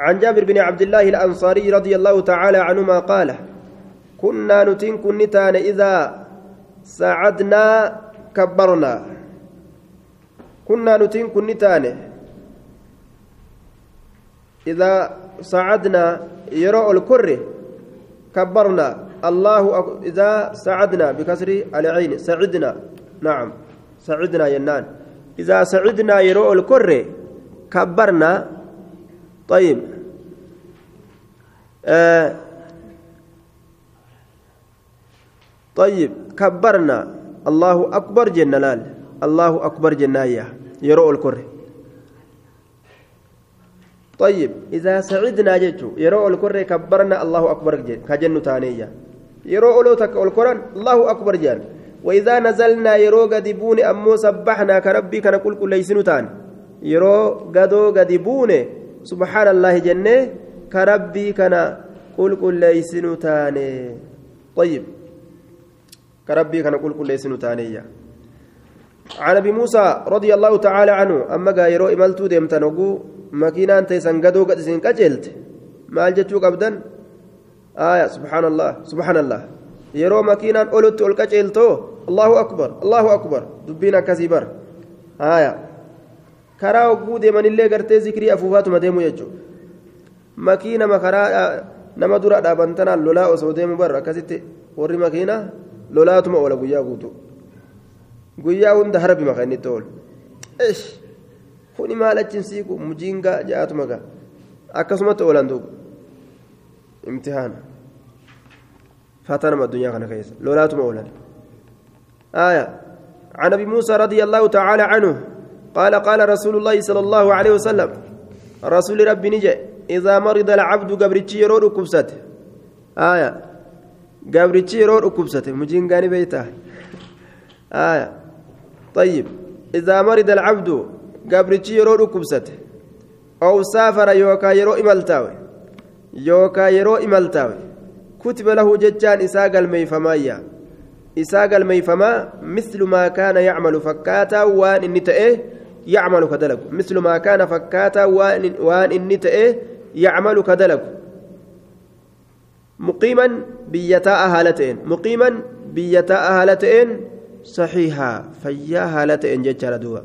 عن جابر بن عبد الله الأنصاري رضي الله تعالى عنهما قال كنا نتين كنتان إذا سعدنا كبرنا. كنا نتين كنتان إذا صعدنا يرى الكر كبرنا. الله أك... إذا سعدنا بكسر العين سعدنا. نعم سعدنا ينان إذا سعدنا يرى الكر كبرنا طيب. آه طيب كبرنا. الله أكبر جنة الله أكبر جناية. يرى الكر طيب إذا سعدنا جيتشو. يرو الكر كبرنا. الله أكبر كجن تانية. يرو أولو تك القرآن. الله أكبر جان وإذا نزلنا يرو قدبون أمو سبحنا كربي كان كل ليسن تان يرو قدو قدبون سبحان الله جنة كربي كان كل كل ليسن تان طيب كربي كان كل كل ليسن تانية عن ابي موسى رضي الله تعالى عنه اما غيرو املتو ديمتنوغو makiinaan teessan gadoo gad isin qaceelte maal jechuu qabdan aya subhaanallah subhaanallah yeroo makiinaan olutti ol qaceeltoo allahu akbar allahu akbar dubbiin akkasii bar aya karaa hogguu deemanillee gartee zikrii afuufaatuma deemu jechuu makiinama karaa nama dura dhaabantanaan lolaa osoo deemu bar akkasitti warri makiina lolaatuma oola guyyaa guutuu guyyaa hunda harbi maka inni itti oolu kuni maal achiin siiqu mujiingaa ja'atuma gaa akkasumatti oolan duuba imtihaana fatanama addunyaa kana keessa lolaatuma oolan آية عن أبي موسى رضي الله تعالى عنه قال قال رسول الله صلى الله عليه وسلم رسول ربي نجي إذا مرض العبد قبرتشي يرور كبسته آية قبرتشي يرور كبسته مجين قاني بيته آية طيب إذا مرض العبد gabrichi yeroo dhukkubsate ow saafara yookaa yeroo imaltaawe yookaa yeroo imaltaawe kutiba lahu jechaan isaa galmeeyfamaayya isaa galmeeyfamaa mislu maa kaana yacmalu fakkaataa waan inni ta'e kaana fakkaataa waan inni ta'e yacmalu ka dalagu muqiiman biyyataa haala ta'een muqiiman biyyataa haala ta'een saxiihaa fayyaa haala ta'een jechaadha duuba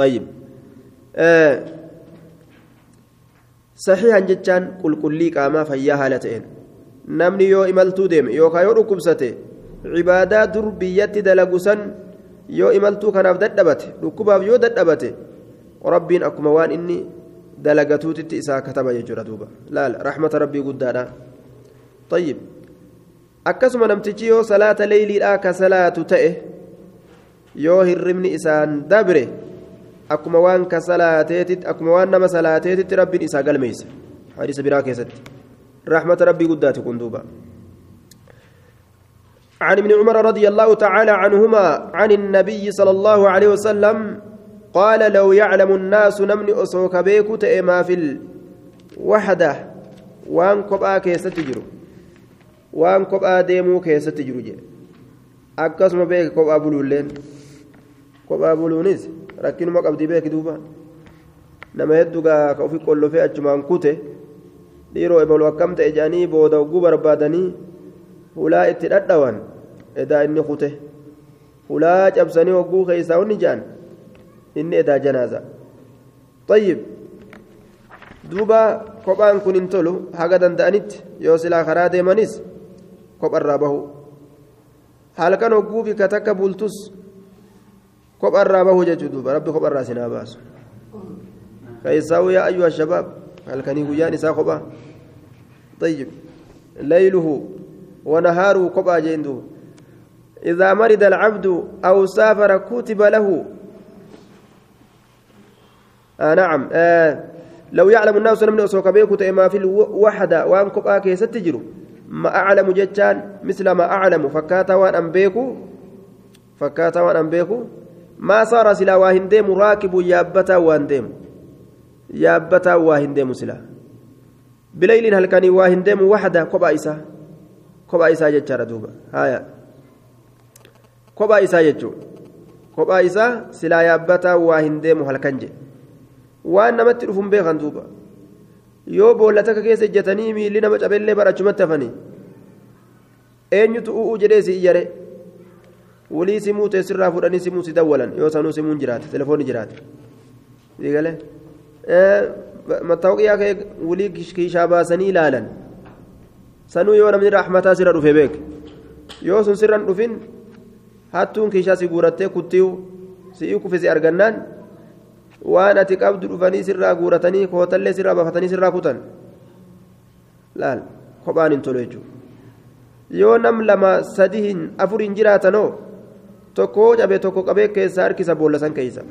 طيب آه صحيحا جتان قل قل لي قاما فيا هالتين نمني يو إملتو ديم يو كايو ركبسته عبادات دربية دلقسا إملتو كان أفددبت ركباب يو ددبت ربين أكما وان إني دلقتو تتئسا كتب يجر دوبا لا لا رحمة ربي قدانا طيب akkasuma namtichi yoo salaata leeyliidhaa ka salaatu ta'e yoo hirribni isaan dabre akkuma waan ka salaateetitti akkuma waan nama salaateetitti rabbiin isaa galmeeysa hadiisa biraa keessatti رحمة ربي قدات كندوبا عن ابن عمر رضي الله تعالى عنهما عن النبي صلى الله عليه وسلم قال لو يعلم الناس نمني أسوك بيكو ما في الوحدة وان كبآ كيسة تجرو. وان كبآ ديمو كيسة تجرو جي. أكسم بيك كبآ بلولين كبآ بلونيس rakkinuma qabdii beeki duuba nama hedduugaa ka ofii qollofee achumaan kute dhiiroo ebalu akkam ta'e jedhanii booda hogguu barbaadanii hulaa itti dhadhawan edaa inni kute hulaa cabsanii hogguu keessaa hunni jedhan inni edaa janaaza طيب duuba kophaan kun hin tolu haga danda'anitti yoo silaa karaa deemanis kopharraa bahu halkan hogguu fi ka takka bultus kophaa irraa bahuu jechuudha duuba rabbi kophaa irraa sinaa baasu keessaa yaa ayyuu ashabaab halkanii guyyaan isaa kophaa طيب ليله ونهاره كبا جندو إذا مرض العبد أو سافر كتب له. آه نعم. آه لو يعلم الناس من أسوك بيكو ما في الوحدة وأن كبا كيست تجرو ما أعلم جتان مثل ما أعلم. فكاتا وأن أنبيكو فكاتا وأن أنبيكو ما صار سلا واهندم راكب يابتا واندم يابتا واهندم سلا. بليل هل كان واهندم وحدة؟ كوبا إسا كوبا إسا جتشارة دوبا هايا كوبا إسا جتشو كوبا إسا سلا يابتا واهندم هل كنجي waan namatti dhufuun beekan duuba yoo boolla takka keessa ejjatanii miilli nama cabellee barachumatti hafanii eenyutu u'uu jedhee si iyyare walii simuu teessirraa fudhanii simuu si dawwalan yoo sanuu simuun jiraate telefoonni jiraate sigalee mattaawoqiyaa kee walii kiishaa baasanii ilaalan sanuu yoo namni raaxmataa sirra dhufe beek yoo sun sirran dhufin hattuun kiishaa si guurattee kuttiiwu si'ii kufisi argannaan waan ati qabdu dhufanii sirraa guuratanii kootallee sirraa baafatanii sirraa kutan laal kophaan hin tolu jechuudha yoo nam lama sadi hin afur hin jiraatanoo tokko cabe tokko qabee keessaa harkisa boolla san keeysa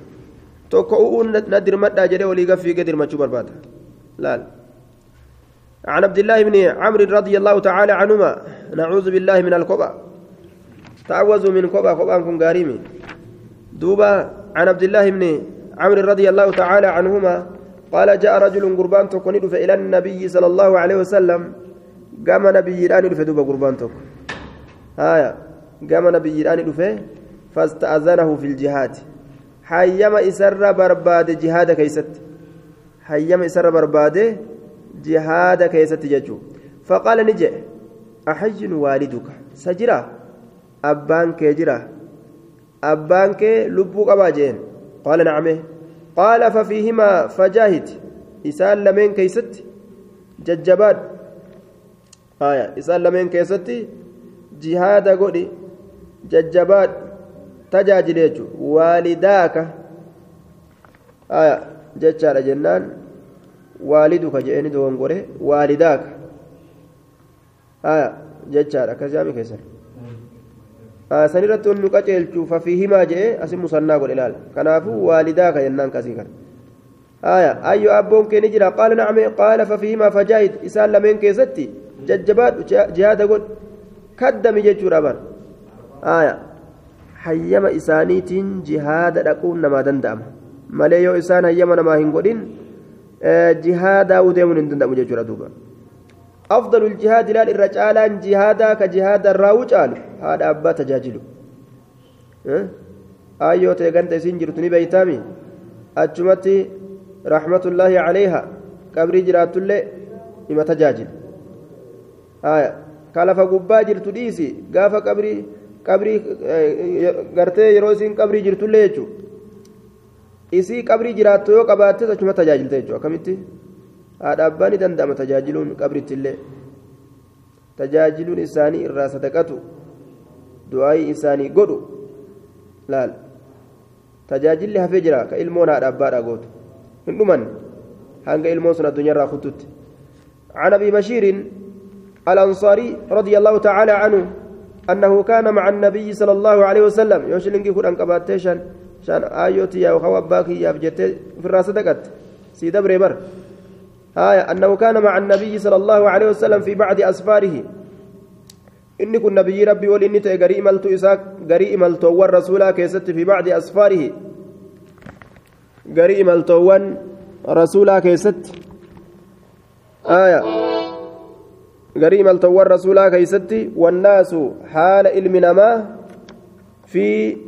tokko u'uun na dirmadhaa jedhee walii gaffiigee dirmachuu barbaada laal عن عبد الله بن عمرو رضي الله تعالى عنهما نعوذ بالله من الكبا تعوذوا من كبا كبا كن غاريمي. دوبا عن عبد الله بن عمرو رضي الله تعالى عنهما قال جاء رجل قربان تكون إلى النبي صلى الله عليه وسلم. قام نبي الآن دوبا قربان تك هايا قام نبي الآن فاستأذنه في الجهاد. حيما إسر برباد جهاد كيست. حيما إسر برباد جهاد كيست ججو. فقال نجي أحي والدك؟ سجرا أبان كجرا أبان كي لبوك أباجين قال نعم قال ففيهما فجاهد إسال لمن كيست ججبات آية إسال لمن كيست جهاد قولي ججبات tajaajile jechuudha waalidaaka jechaadha jennaan waaliduka jedheni dogongore waalidaaka jechaadha akkas jaami keessan irratti onni qaceelchuu fafiihimaa jedhee asi musannaa godhe ilaala kanaafuu waalidaaka jennaan kasii kana آية أيو أبون كي نجرا قال نعم قال ففيهما فجاهد إسان لمن كيستي ججبات جهاد قل كدم ججور أبان آية dhaquun namaa danda'ama malee yoo isaan hayyama namaa hin godhin jihaadaa deemuun hin danda'amu jechuudha duuba أفضل الجهاد لا الرجال جهادا كجهاد الراوج قال هذا أبا تجاجل. أيوة تيغنت سنجر تني بيتامي أجمتي رحمة الله عليها. قبري جرات الله إما تجاجل. آية. قال فقبا جرت ديسي. قاف قبري qabrii gartee yeroo isiin qabrii jirtullee jechuudha isii qabrii jiraattu yoo qabaattes achuma tajaajilte jechuudha akkamitti haadha abbaan ni danda'ama tajaajiluun qabrittillee tajaajiluun isaanii irraa sadaqatu du'aayii isaanii godhu laal tajaajilli hafee jira ka ilmoon haadha abbaadhaa gootu hin dhuman hanga ilmoon sun addunyaarraa kuttutti عن ابي بشير الانصاري رضي الله تعالى عنه أنه كان مع النبي صلى الله عليه وسلم يوشلنكي كودان قباتيشان شان آيوتي يا وخوا باكي يا بجت في الراس دقت سيدا بريبر آية أنه كان مع النبي صلى الله عليه وسلم في بعض أسفاره إني كن نبي ربي ولإني تأجري إملت إساك جري إملت والرسول كيست في بعض أسفاره جري إملت رسول كيست آية garii imaltoowwan rasuulaa keeysatti wannaasu haala ilmi namaa fi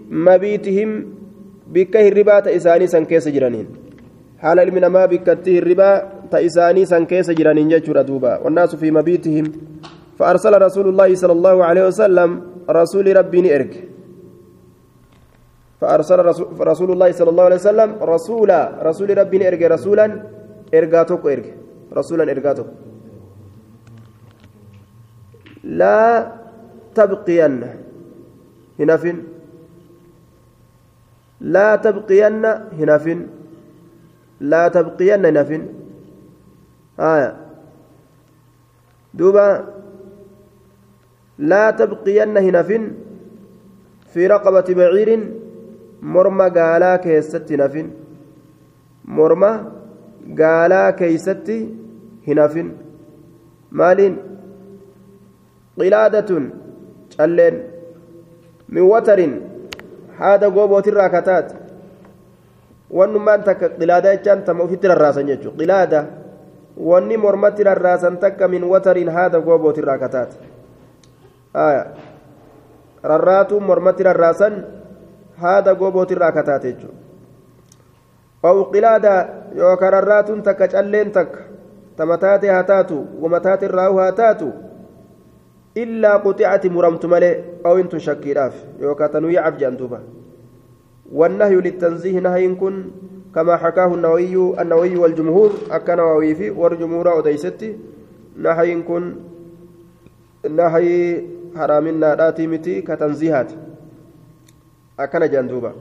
mabiitihim bikka hirribaa ta isaanii san keessa jiraniin haala ilmi namaa isaanii san keessa jiraniin jechuudha duuba. Wannaasu fi mabiitihim فأرسل رسول الله صلى الله عليه وسلم رسول ربي نئرك فأرسل رسول الله صلى الله عليه وسلم رسولا رسول ربي نئرك رسولا إرقاتك إرك رسولا إرقاتك لا تبقين هنافن لا تبقين هنافن لا تبقين هنافن آية دوبا لا تبقين هنافن في رقبة بعير مرمى قالا كيست هنافن مرمى قالا كيست هنافن مالين qilaadatun calleen min watarin haada goobootirraa kataate wannummaan takka qilaadaa jechaan tama ofitti rarraasan jechuudha qilaada wanni mormatti rarraasan takka min watarin haada goobootirraa kataate rarraatuun mormatti rarraasan haada goobootirraa kataate jechuudha قلادة يوكا رراتون تكا calleen takka tamataate haa taatu wamataate irraa haa taatu illaa quxicati muramtu malee awintun shakkiidhaaf yookaan tanuu jedhan duuba والنهي للتنزيه نهي كن كما حكاه النووي النووي والجمهور أكا نووي في والجمهور أديستي نهي كن نهي حرامنا راتي متي كتنزيهات أكن جندوبا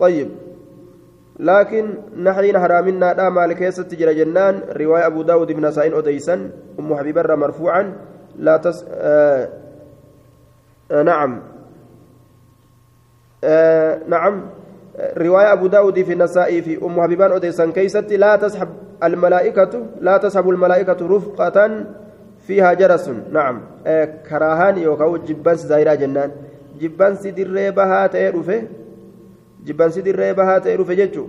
طيب. لكن نحين حرامنا دا مالك تجرى جنان رواية أبو داود بن سعين أديسا أم حبيب مرفوعا لا تس آه آه نعم. آه نعم. رواية أبو داود في النسائي في أم حبيبان أديسا كيست لا تسحب الملائكة لا تسحب الملائكة رفقة فيها جرس. نعم. آه كراهان يوكاو جبانس زايرا جنان. جبانس دري بها تيرفه جبانس دري بها تيرفه ججو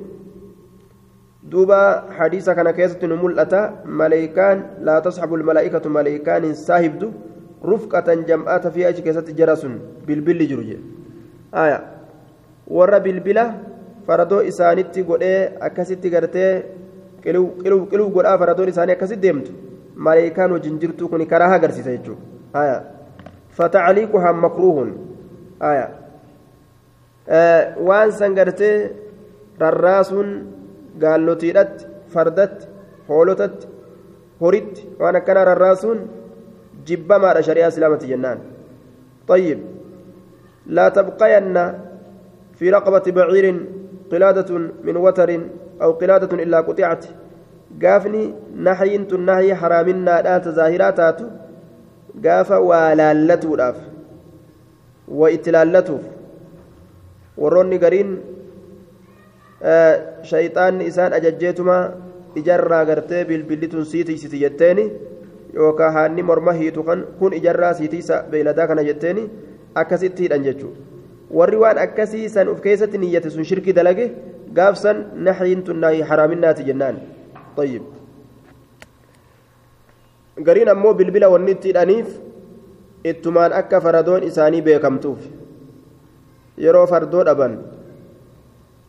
دوبا حديث كان كيست نملأة ملائكان لا تسحب الملائكة ملائكان ساهبدو. رفقة جمعات فيها كيست جرس. بالبل جرجي آية. warra bilbila faradoo isaanitti godhee akkasitti gartee qiluu godhaa faradoon isaanii akkasitti deemtu maleekaan wajjin jirtu kun karaa agarsiisa jechuudha fatacaliiquhaa makruuhun waan san gartee rarraasuun gaallotiidhatti fardatti hoolotatti horitti waan akkanaa rarraasuun jibbamaadha shari'aa islaamati jennaan طيب لا تبقين في رقبة بعير قلادة من وتر أو قلادة إلا قطعت. قافني نحي النهي حرامنا لا تزاهرات قاف ولالته راف وإتلالته وروني قرين آه شيطان إسان أججيتما إجرى قرتي بالبلتون سيتي سيتي جتيني. yookaan haanni morma hiitu kun ijarraa siitiisa beeyladaa kana jetteeni akkasitti hidhan jechuudha warri waan akkasii san of keessatti niyyate sun shirki dalage gaafsan naxiin tun nahi haraaminaati jennaan طيب gariin ammoo bilbila wanni itti hidhaniif ittumaan akka faradoon isaanii beekamtuuf yeroo fardoo dhaban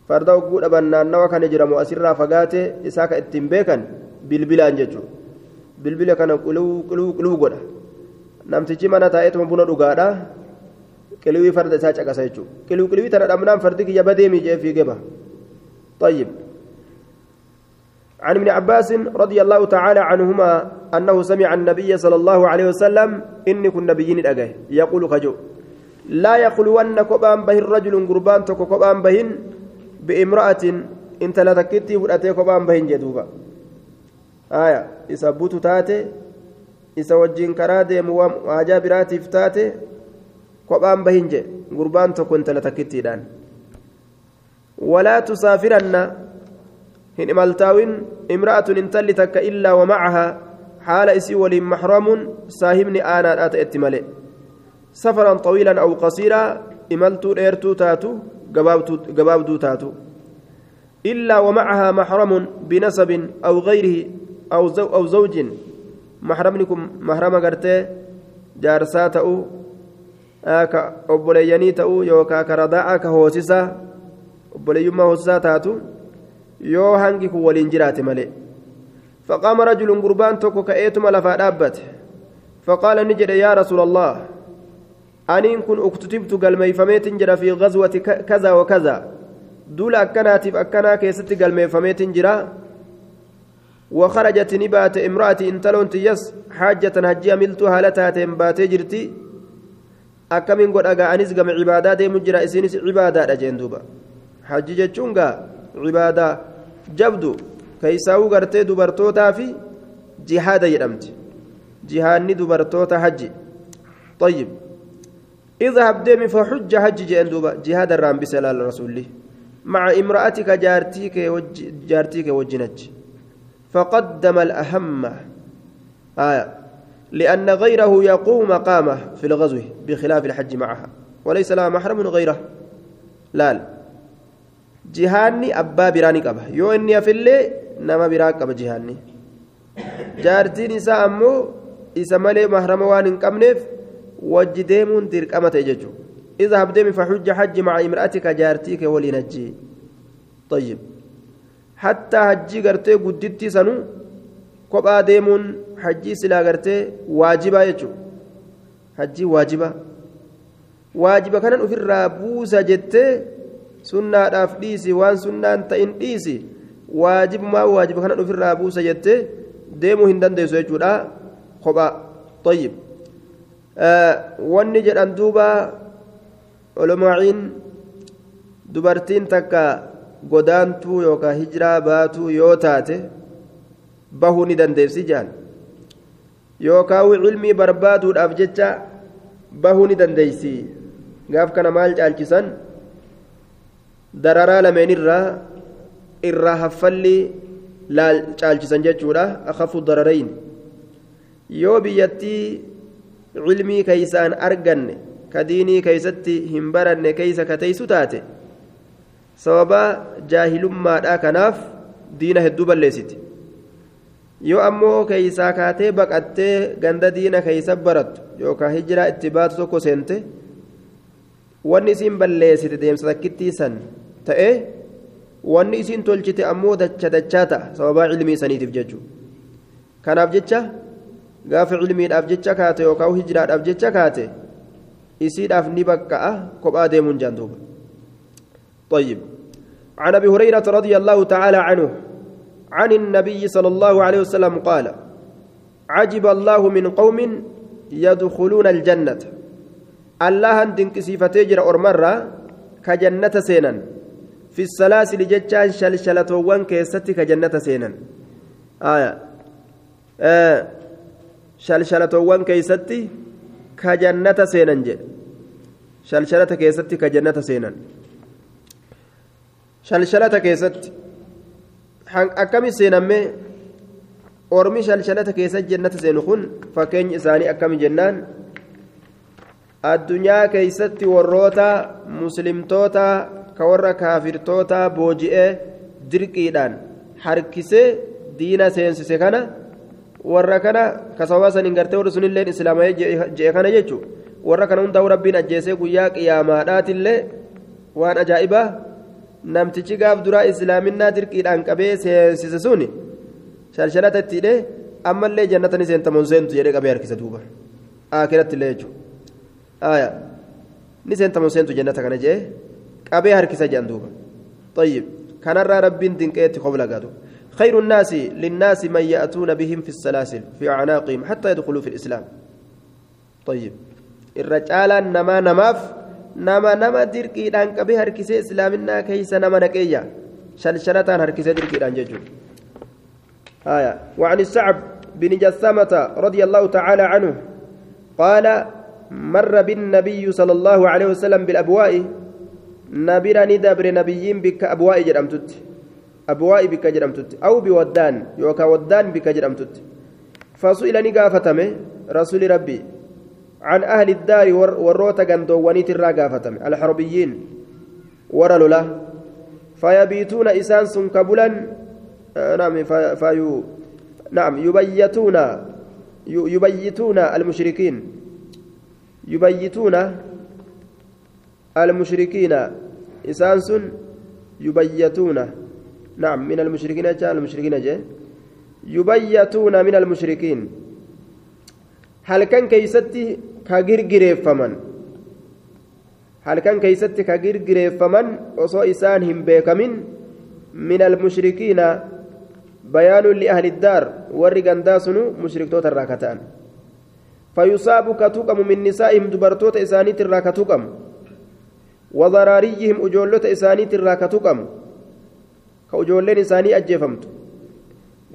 farda hogguu dhaban naannawa kana jiramu asirraa fagaate isaa ka ittiin beekan bilbilaan jechuudha bilbila kana quluu quluu quluu godha namtichi mana taa'eetuma buna dhugaadha qiliwii farda isaa caqasa jechuudha. Qiliwii qiliwii tana dhabnaan fardi kiyya badeemii jee fiigee طيب عن ابن عباس رضي الله تعالى عنهما أنه سمع النبي صلى الله عليه وسلم إني كن نبيين الأجاه يقول خجو لا يقولون كبان به الرجل قربان تكو كبان بهن بامرأة انت لا تكتي ودأتي كبان بهن جدوبا آية إذا بوتو تاتي إذا وجين كرادي وواجا براتي فتاتي كبان بهن جي قربان تكو انت لا تكتي دان ولا تسافرن هن مالتاوين امرأة انتل تك إلا ومعها حال إسي ولي محرم ساهمني أنا أتأت ملئ سفرا طويلا أو قصيرا إملتو إيرتو تاتو قبابدو تاتو إلا ومعها محرم بنسب أو غيره أو زو أو زوج محرمنكم محرم جارسا تأو آكا أبولياني تأو يوكا كرداء كهوسسا أبوليما هوسسا تاتو yoo hangi kun waliin jiraate malee faqaama rajulun gurbaan tokko ka'eetuma lafaa dhaabbate faqaala ni jedhe yaa rasuula aniin kun uktutibtu galmeeyfameetin jira fi gazwati kaza wa kaza duula akkanaatiif akkanaa keessatti galmeeyfameetin jira وخرجت نبات امرأتي انتلون تيس حاجة هجي عملت هالتها باتي جرتي أكمن قد أقا أنس قم عبادات مجرى إسينس عبادات أجين دوبا حجي جتشونغا عبادة جبدو كيساو غرتي دبرتوتا في جهاد يدمت جهاني دبرتوتا حج طيب اذهب ديمي فحج حج جين دوبا جهاد الرام بسلال رسول مع امرأتك جارتيك وج جارتيك وجنج فقدم الأهم لأن غيره يقوم مقامه في الغزو بخلاف الحج معها. وليس لها محرم غيره. لا, لا. جهاني أبا براني قبه. يو إني في اللي نما براك قبه جهاني. جارتي نساء أمو إسا مالي محرم وان انقمنف وجديمون دير قمة إذا هبديم فحج حج مع امرأتك جارتيك ولنجي طيب. حتى حجي قرتي قدتي سنو. كبا ديمون hajjii silaa gartee waajibaa jechuudha hajjii waajibaa waajiba kanan ofirraa buusa jettee sunnaadhaaf dhiisi waan sunnaan ta'in dhiisi waajibumaa waajiba kanan ofirraa buusa jettee deemuu hin dandeessu jechuudha kophaa طيب wanni jedhan duuba olomaaciin dubartiin takka godaantuu yookaan hijiraa baatuu yoo taate bahuu ni dandeessi jaan yookaan cilmii barbaaduudhaaf jecha bahuu ni dandeessi gaaf kana maal caalchisan dararaa lameenirraa irraa haffalli laal caalchisan jechuudha akafu dararayn yoo biyyattii cilmii keeysaan arganne ka diinii keeysatti hin baranne keeysa kateysu taate sababa jaahilummaadha kanaaf diina hedduu balleessiti yoo ammoo keeysaa kaatee baqattee ganda diina keeysa barattu yookaan hijiraa itti baatu tokko seente wanni isiin balleessite deemsa takkittii san ta'e wanni isiin tolchite ammoo dacha dachaa ta'a sababaa cilmii saniitiif jechuudha kanaaf jecha gaafa cilmiidhaaf jecha kaate yookaan hijiraadhaaf jecha kaate isiidhaaf ni bakka'a kophaa deemuun jaan duuba طيب عن ابي هريره رضي الله تعالى عنه عن النبي صلى الله عليه وسلم قال عجب الله من قوم يدخلون الجنة. الله ان كسيفتي جرى أرمرة كجنة سينا في السلاسل جتان شلشلة وان كيستي كجنة سينا آية. آه. keeysatti ka jannata seenan jedhe shalshalata keessatti ka jannata seenan shalshalata keessatti akkami seenamme? Ormi shalshalata keessatti jannata seenu kun fakkeenyi isaanii akkami jennaan? Addunyaa keeysatti warroota muslimtoota ka warra kaafirtoota booji'ee dirqiidhaan harkisee diina seensise kana warra kana kasawaa saniin gartee warri sunilleen islaama'ee je'e kana jechuun warra kana hundaa'u rabbiin ajjeesee guyyaa qiyaamaadhaatillee waan ajaa'ibaa namtichi gaaf duraa islaaminaa dirqiidhaan qabee seensise suni shalshalata itti hidhee ammallee jannata ni seentamoon seentu jedhee qabee harkisa duuba aakirattillee jechuudha ni seentamoon seentu jannata kana jedhee qabee harkisa jedhan duuba طيب kanarraa rabbiin dinqeetti kobla gaatu خير الناس للناس من يأتون بهم في السلاسل في أعناقهم حتى يدخلوا في الإسلام طيب الرجال نما نماف دان كبه هركسي إسلامنا كيس نما نكيا شلشلتان هركسي دركي دان ججو آية وعن السعب بن جسامة رضي الله تعالى عنه قال مر بالنبي صلى الله عليه وسلم بالأبواء نبر ندبر نبيين بك أبواء جرمتت أبواء بك جرمتت أو بودان يوكا ودان بك جرمتت فسئل نقافتمه رسول ربي عن أهل الدار وروت قندوانيت الراقافتم الحربيين ورلوا له فيبيتون إسان سنكبلا نعم فيو نعم يبيتون يبيتون المشركين. يبيتون المشركين. إسان سن يبيتون. نعم من المشركين جاء المشركين جاء. يبيتون من المشركين. هل كان كيستي كغرغري فمن هل كان كيستي كغرغري فمن وصو إسان هم بيكمن من المشركين بيان لأهل الدار ورقان داسنو مشرك توت الراكتان فيصاب كتوكم من نسائهم دبرتوت إسانيت الراكتوكم وضراريهم أجولت إسانيت الراكتوكم كأجولين إساني أجفمت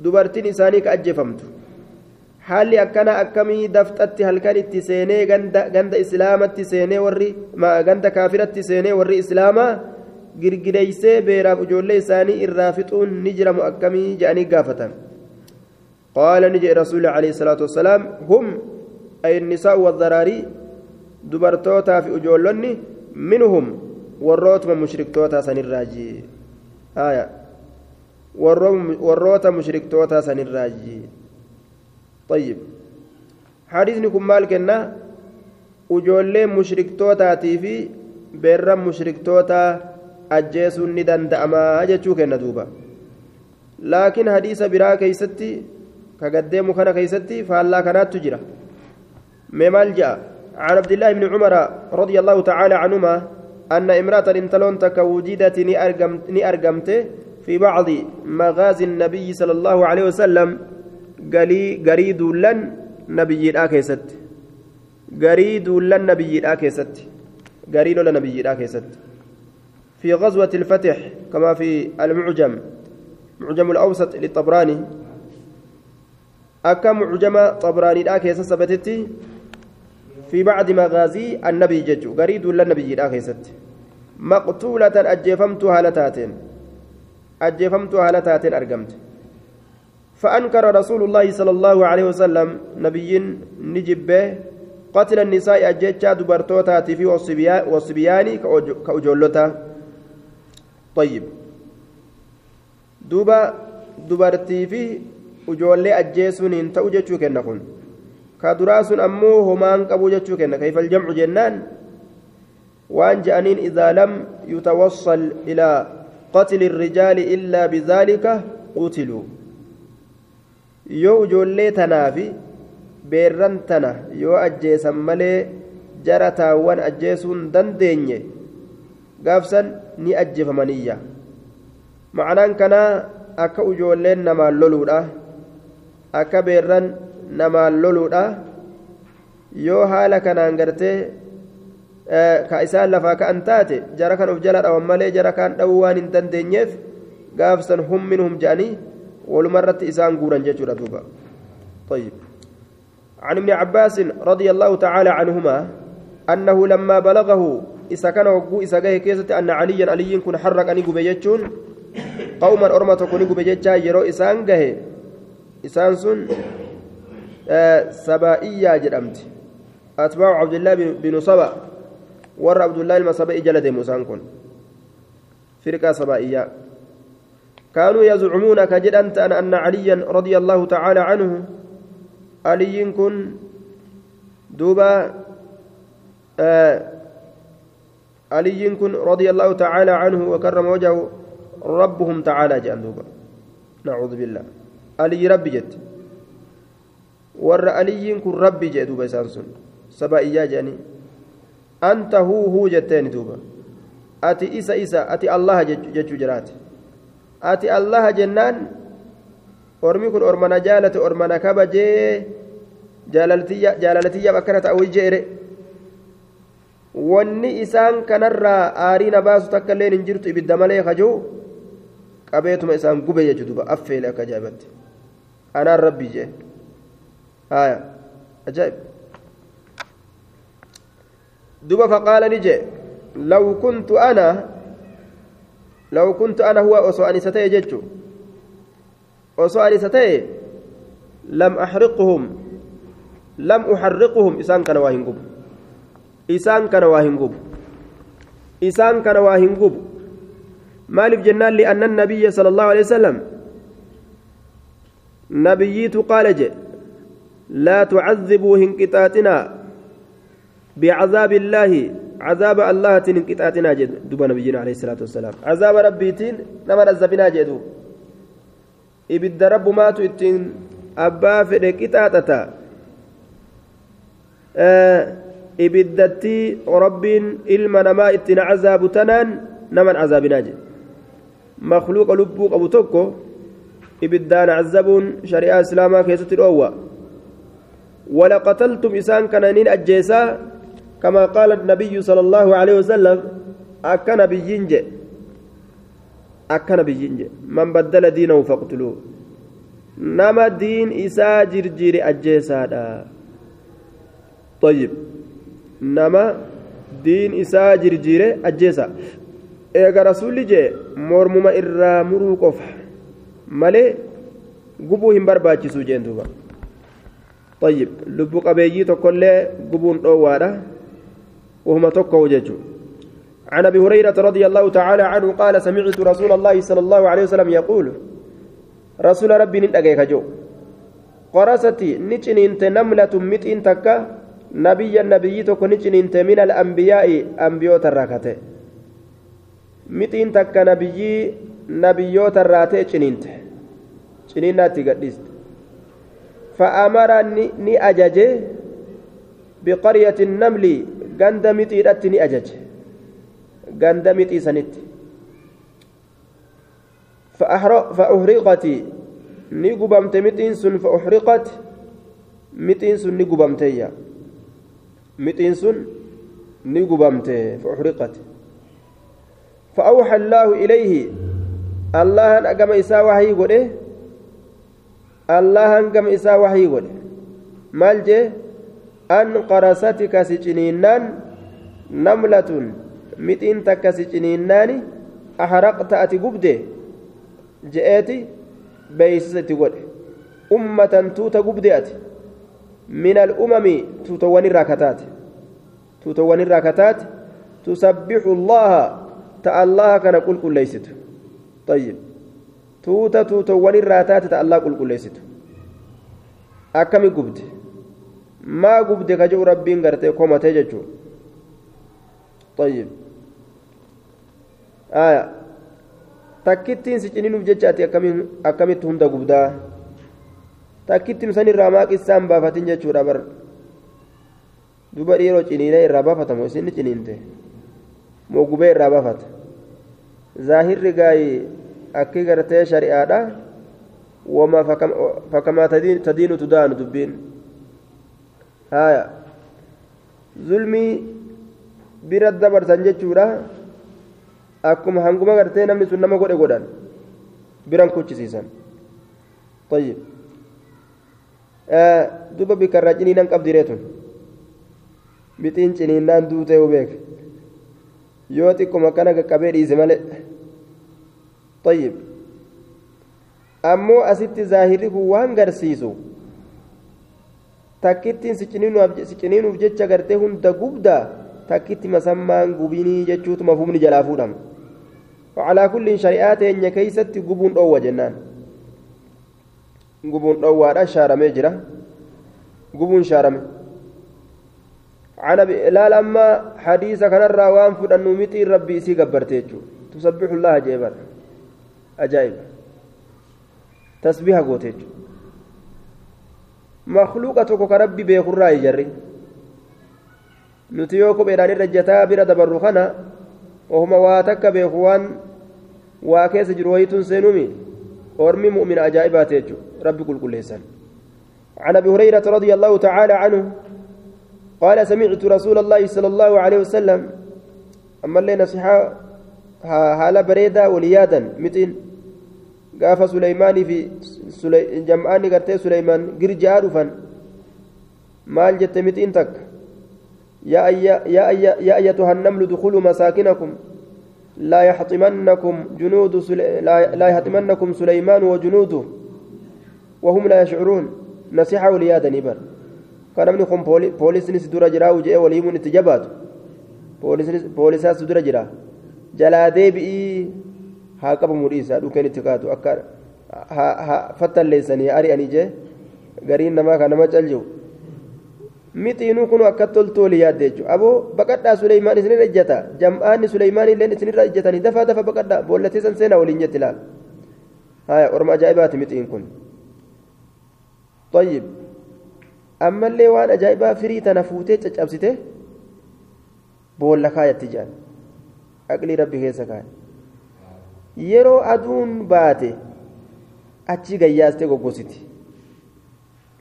دبرتين إساني كأجفمت haalli akkana akkamii daftatti halkan itti seenee ganda islaamatti seenee warri ganda kaafiratti seenee warri islaamaa girgideeysee beeraaf ijoollee isaanii irraa fixuun ni jiramu akkamii jedhanii gaafatan qaala ni jedhe rasuuli alayhi salaatu wassalaam hum ay nisaa'u waddaraarii dubartootaa fi ijoollonni minhum warrootuma mushriktootaa sanirraaji warroota mushriktootaa sanirraaji طيب. حديثني كن مال كنا؟ وجولين مشركتوتاتي في بيرم مشركتوتا أجيسون ندن دأما جتشو كنا دوبا. لكن حديث برا كيستي كقديم كان كيستي فالله كانت تجرى. ممال جاء؟ عن عبد الله بن عمر رضي الله تعالى عنهما أن امرأة انتلون تك وجدت ني أرقمت في بعض مغازي النبي صلى الله عليه وسلم. قالي قريد لن نبي الآكيست قريد لن نبي الآكيست قريد لن نبي الآكيست في غزوة الفتح كما في المعجم معجم الأوسط للطبراني أكا معجم طبراني الآكيست سبتتي في بعض مغازي النبي جج قريد لن نبي الآكيست مقتولة أجفمت هالتاتين أجفمت هالتاتين أرقمت فأنكر رسول الله صلى الله عليه وسلم نبي نجب قتل النساء أججا دبرتوتا في والصبيان كأجولتا طيب دوبا ta'u jechuu kenna kun ka duraa sun ammoo homaan qabu jechuu kenna kayfal jamcu jennaan waan je'aniin idaa lam yutawassal ilaa qatli irrijaali illaa bidaalika qutiluu yoo ijoollee tanaa fi beerran tana yoo ajjeesan malee jara taawwan ajjeesuun dandeenye gaafsan ni ajjeefamaniyya ma'anaan kanaa akka ijoolleen namaan loluudha akka beerran namaan loluudha. Yoo haala kanaan gartee ka isaan lafaa ka'an taate jara kan of jala dhawan malee jara kaan dhawuu waan hin dandeenyeef gaafsan hum minhum jedhanii ولمرت إسان قورا جتورا دوبا طيب. عن ابن عباس رضي الله تعالى عنهما أنه لما بلغه إذا كان وقو إذا جاء كيسة أن عليا علي كن حرك أن يقول بيجتون قوما أرمى تكون يقول بيجتا يرو إسان جاء إسان سن آه سبائية جرمت. أتباع عبد الله بن صبأ ور عبد الله المصبئي جلد موسان كن. فرقة سبائية. كانوا يزعمون كجدنت أن أن عليا رضي الله تعالى عنه. علي كن دوبا آه علي كن رضي الله تعالى عنه وكرم وجهه ربهم تعالى جاء دوبا. نعوذ بالله. علي ربي جت ور علي كن ربي جاء دوبا سانسون سبا إياه جاني. أنت هو هو جتين دوبا. أتي إسا إسا أتي الله جتشو جراتي ati allaha jennaan ormi kun ormana jaalate ormana kabajee jaalaltiyyaaf akkana ta'u jeere wanni isaan kanarraa aarii na baasu takka illee hin jirtu ibidda malee kajuu qabeetuma isaan gube jechu duba affeele akka ajaa'ibatti anaan rabbii jee haya ajaa'ib duba faqaala ni jee law kuntu ana لو كنت أنا هو أسوأ أنستي جتشو أسوأ أنستي لم أحرقهم. لم أحرقهم. إسان كان واهنقب إسان كان واهنقب إسان كان واهنقب مالف جنان لأن النبي صلى الله عليه وسلم نبييت قال جي لا تعذبوا هنكتاتنا بعذاب الله عذاب الله تنين كتاتنا جد دوبا نبينا عليه الصلاة والسلام. عذاب ربي تين نما نزبنا جدو إبد رب ماتو إتين أبا فد كتاتتا آه إبدتي ربين إلما نما إتين عذاب تنان نما عذابنا جد. مخلوق لبوك أبو توكو إبدان عذبون شريعة إسلاما كيست الأوى ولقتلتم إسان كنانين أجيسا كما قال النبي صلى الله عليه وسلم أكن بينج أكن بينج من بدل دينه فاقتلوه. نما دين إسا جرجير أجيسادا. طيب. نما دين إسا جرجير أجيسا. mormuma irraa muruu qofa malee gubuu hin barbaachisu jeen duuba طيب. لب قبيجي تقول قبون أوادة وهما تكو جيجو عن أبي هريرة رضي الله تعالى عنه قال سمعت رسول الله صلى الله عليه وسلم يقول رسول ربي ندقيك جو. قرستي نجنينت نملة متين تكا نبي النبي تكو نجنينت من الأنبياء أنبيوت الراكته متين تكا نبي نبيوت الراتي جنينت جنينات قدست فأمر ني أجج بقرية النمل غند متيرت ني أجج غند متي سنت فأحرقت ني قبمت متين سن فأحرقت متين سن ني قبمتيا متين سن ني قبمت فأحرقت فأوحى الله إليه الله أقام إساء وحي قده الله أقام إساء وحي قده مال جه أن قرستك سجنينان نملة متين تك سجنينان أحرقت أتي قبده جئتي بيسستي قده أمة توتا قبده أتي من الأمم توتوان الراكتات توتوان الراكتات تسبح الله ta allaha kana qulqulleeysitu طيب tuuta tuutawwan irraa taate ta allah qulqulleessitu akkami gubde maa gubde ka jedhu rabbiin gartee komatee jechuu طيب آية takkittiin si ciniinuuf jecha ati akkamitti hunda gubdaa takkittiin san irraa maa qissaan baafatin jechuudha bar duba dhiiroo ciniinee irraa baafatamu isin ciniinte moo gubee irraa baafata zaahirri gaayi akki gartee shari'aadha wama fakkamaa tadiinu tudaanu dubbiin haya zulmii bira dabarsan jechuudha akkuma hanguma gartee namni sun nama godhe godhan biran kuchisiisan طيب duba bikarraa ciniinan qabdireetun bixiin ciniinnaan duutee beek yoo xiqquma kana qaqqabee dhiise malee طيب ammoo asitti zaahirri kun waan garsiisu takkittiin siciniinuuf jecha gartee hunda gubdaa takkitti masammaan gubinii jechuutu mafhumni jalaa fuudhama. كل شريعات إن كيست جبون أو جنان جبون أو ولا شارمي جرا جبون شارمي عن لا لما حديث كان الراوان فد النومتي ربي سي قبرتيجو تسبح الله جيبر أجائب تسبيح قوتيجو مخلوقة كربي بيخرى جري nuti yoo kopheedhaan irra jataa bira dabarru kana ohuma waa takka beeku waan waa keessa jiru wayituun seenumi ormi mu'mina ajaa'ibaate jechu rabbi qulqulleessan عن ابي هريره رضي الله تعالى عنه قال سمعت رسول الله صلى الله عليه وسلم اما اللي نصيحه حال بريده وليادا متين قرتي سليمان قرجا رفن مال جت متين تك يا أي يا أي يا أيتها النمل ادخلوا مساكنكم لا يحطمنكم جنود سلي لا, يحطمنكم سليمان وجنوده وهم لا يشعرون نصيحة وليادا نبر كان من يكون بوليس نسدور جرا وجاء وليمون اتجابات بوليس بوليسات سدور جرا جلا ديبي مريسا دوكن اتقاتو أكار ها ها فتل ليسني أري أني جي غرين نما كان ما جلجو mitiinuu kun akka toltooli yaadde jechuudha aboo baqadhaa suleymaan isinirra ijjata jam'aanni suleymaan illeen isinirra ijjatanii dafaa dafa baqadhaa boollatee san seenaa waliin jetti laal haya orma ajaa'ibaati mitiin kun طيب أما اللي وأنا جايبها فري تنفوتي تشابسته بولا كاية تجان أقلي ربي كيسا كان أدون باتي أتشي غياستي غوغوسيتي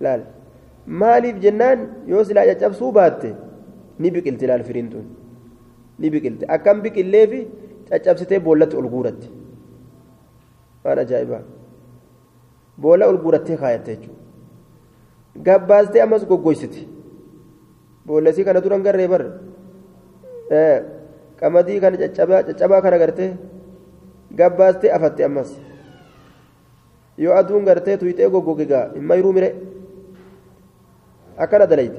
لا لا maaliif jennaan yoo silaa caccabsuu baatte ni biqilti laal firiin tun ni biqilti akkam biqilleefi caccabsitee boollatti ol guuratti waan ajaa'ibaa boolla ol guurattee kaayatte jechuudha gabbaastee ammas goggoysiti boollesii kana duran garree bar qamadii kana caccabaa kana gartee gabbaastee afatte ammas. Yoo aduun gartee tuyxee hin mayruu mire. أكل دليت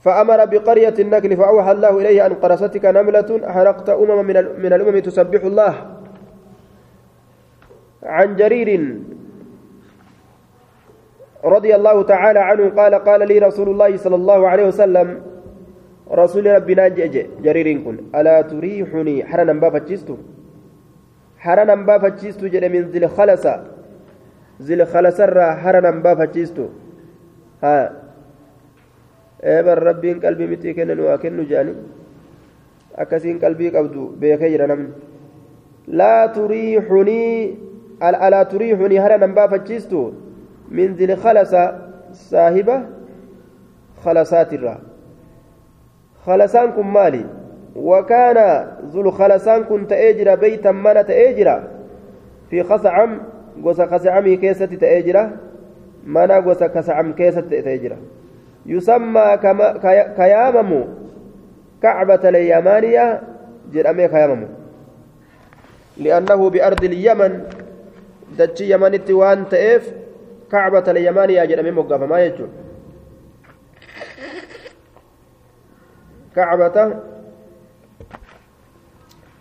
فأمر بقرية النكل فأوحى الله إليه أن قرصتك نملة حرقت أمم من الأمم تسبح الله عن جرير رضي الله تعالى عنه قال قال لي رسول الله صلى الله عليه وسلم رسول ربنا جئ جرير كن ألا تريحني حرنا بافتشستو حرنا بافتشستو جد من ذي الخلسة zil khalasarraa hara nan baafachiistu haa eeban rabbiin qalbii mitii kennan waa kennu jedhani akkasiin qalbii qabdu beekee jira namni laa turiixunii alaa turiixunii hara nan baafachiistu min zil khalasa saahiba khalasaatirraa khalasaan kun maali وكان ذو الخلسان كنت أجرا بيتا من تأجرا في خصعم gosa kasacamii keessatti ta'ee jira mana gosa kasacam keessatti ta'ee jira yusammaa ka yaamamu kacbata lyamaaniya jedhamee ka yaamamu li'annahu biardi lyaman dachi yamanitti waan ta'eef kacbata lyamaaniya jedhamee كعبة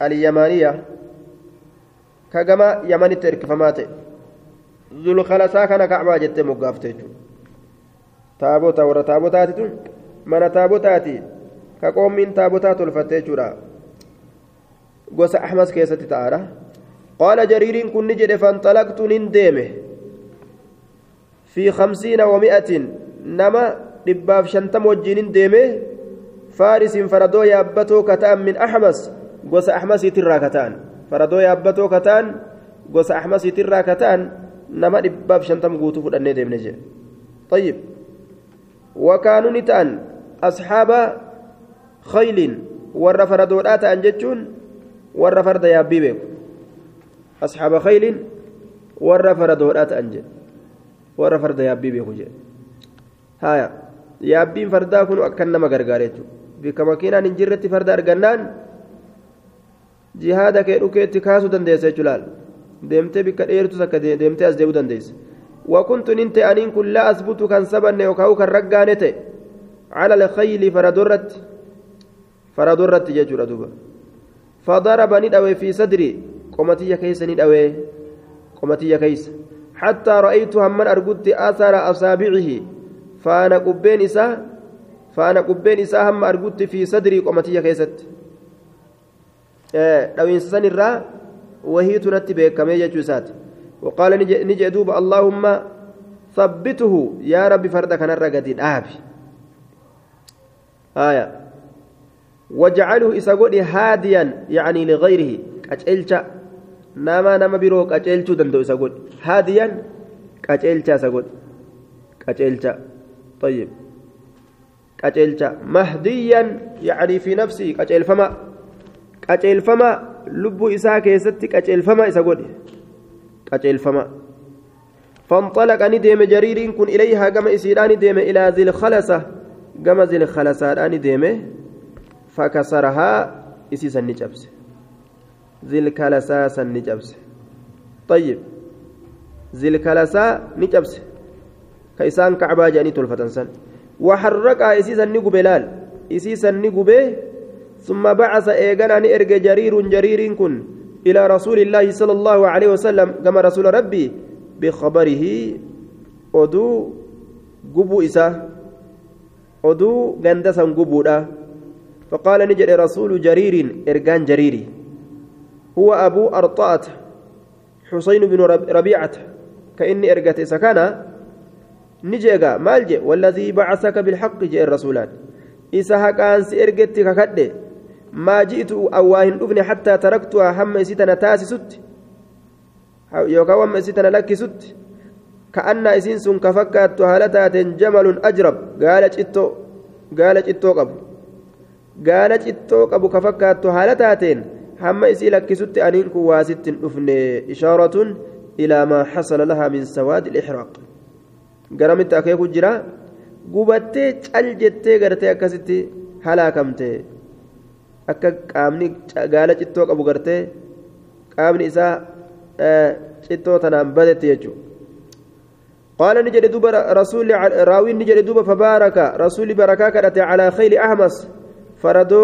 اليمانية كجما يمن ترك فمات ذو الخلصة كان كعبة جت مقافته تابوتا ورا تابوتاتي من تابوتاتي كقوم من تابوتات الفتيجورا gosa ahmas keessatti ta'aadha. Qaala jariiriin kun ni jedhe fanxalaqtu nin deeme. Fi kamsiina wa mi'atin nama dhibbaaf shantam wajjiin in deeme. Ka ta'an min ahmas gosa ahmasiitirraa ka ta'an faradoo yaabbatoo ka ta'an gosa ahmasiitirraa ka ta'an nama dhibbaaf shantama guutuu fudhannee deemne jedhe طيب وكانوا نتان أصحاب خيل ور فردودات أنجتشون ور فرد يابي بيك أصحاب خيل ور فردودات أنج ور فرد يابي بيك جي هايا yaabbiin fardaa kun akkan nama gargaareechu bika makiinaan hin jirretti farda argannaan jihaada kee dhukeetti kaasuu dandeessa jechuu laal deemtee bikka dheertus akka deemtee as deebi'uu dandeessa wakuntu nin ta'e aniin kun laa asbutu kan sabanne yookaan kan raggaane ta'e cala alkhayli faradorratti faradorratti jechuudha duuba fadaraba ni dhawe fi sadri qomatiyya keessa ni dhawe qomatiyya keessa حتى رأيت همن أرقدت أثر أصابعه فأنا قبين إساء فأنا قبين إساء هم أرقدت في صدري قمتي كيست. لو إنسان الرا وهي تنتبه كما يجوسات وقال نجي دوب اللهم ثبته. يا ربي فردك نرى قدين آبي آية. واجعله إساقودي هاديا يعني لغيره. nama biroo qaceelchuu danda'u isa godhe haadiyan qaceelcha isa godhe qaceelcha طيب. Qaceelcha. Mahdiyan يعني في نفسي qaceelfama. Qaceelfama lubbuu isaa keessatti qaceelfama isa godhe. Qaceelfama. فانطلق نديم جرير كن إليها كما إسيران ديم إلى ذي الخلسة كما ذي الخلسة ديم فكسرها إسيسا نجبسه ذي الكلساء سن نجبس طيب ذي الكلساء نجبس كيسان كعبا جاني تلفتن وحرك إسيسا نقب لال. إسيسا نقب ثم بعث إيغانا نئرق جرير جرير كن إلى رسول الله صلى الله عليه وسلم كما رسول ربي بخبره. أدو قبو إسا. أدو غندسا قبو فقال نجد رسول جرير إرقان جريري. هو أبو أرطاة حسين بن ربيعة. كإني إرقت سكانا نجيغا. مالجي والذي بعثك بالحق جاء الرسولان. إسا كان سإرقت ككد ما جئت أواهن أبني حتى تركتها هم إسيتنا تاسي ست يوكا وم إسيتنا لك ست كأن إسين سن كفكت هالتات جمل أجرب. قال جئتو. قال جئتو قبو. قال جئتو قبو كفكت هالتاتين. hamma isii lakkisutti aniin kun waa ilaa maa xasala lahaa min sawaadi ilixraaq garamitti akeeku jira gubattee cal jettee gartee akkasitti halaakamte akka qaamni gaala cittoo qabu gartee qaamni isaa cittoo tanaan badetti jechuudha قال نجد دوب رسول راوي نجد دوب فبارك رسول بركة كرت على خيل أحمس فردو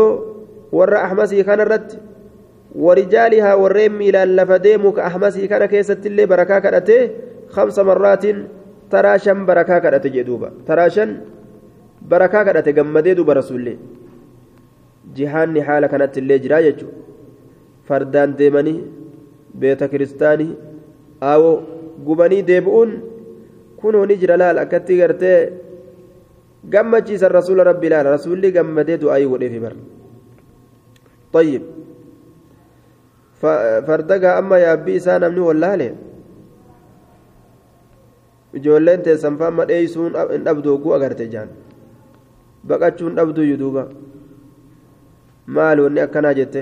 ور أحمسي كان الرد ورجالها والريم إلى اللفديم كأحمسي كان كيست اللي بركة كرته خمس مرات تراشا بركة كرته جدوبا تراشا بركة كرته جمدي دوب رسول الله جهان حالة كانت اللي جرايج فردان ديمني بيت كريستاني أو gubanii deebi'uun kunoo ni jira laal akkatti gartee gammachiisan rasuula rabbi laal rasuulli gammadee du'aayii godheefi bar طيب fardagaa amma yaabbii isaa namni wallaale ijoolleen teessan faa amma dheeysuun hin dhabdu hogguu agarte jaan baqachuun dhabduyyuu duuba maal wanni akkanaa jette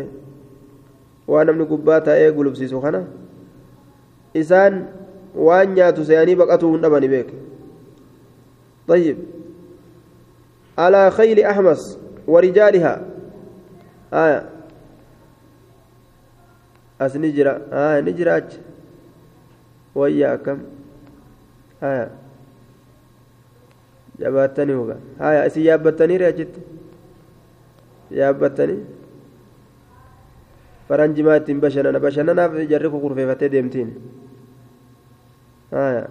waan namni gubbaa taa'ee gulubsiisu kana isaan waan nyaatu seeyanii baqatuu hin dhabani beek طيب على خيل أحمس ورجالها آية as ni jira aya ni jira achi wayya akkam haya jabaattanii hoga haya isin yaabbattaniire achitti yaabbattanii faranjimaa ittiin bashannana bashannanaaf jarri kukurfeeffattee deemtiin haya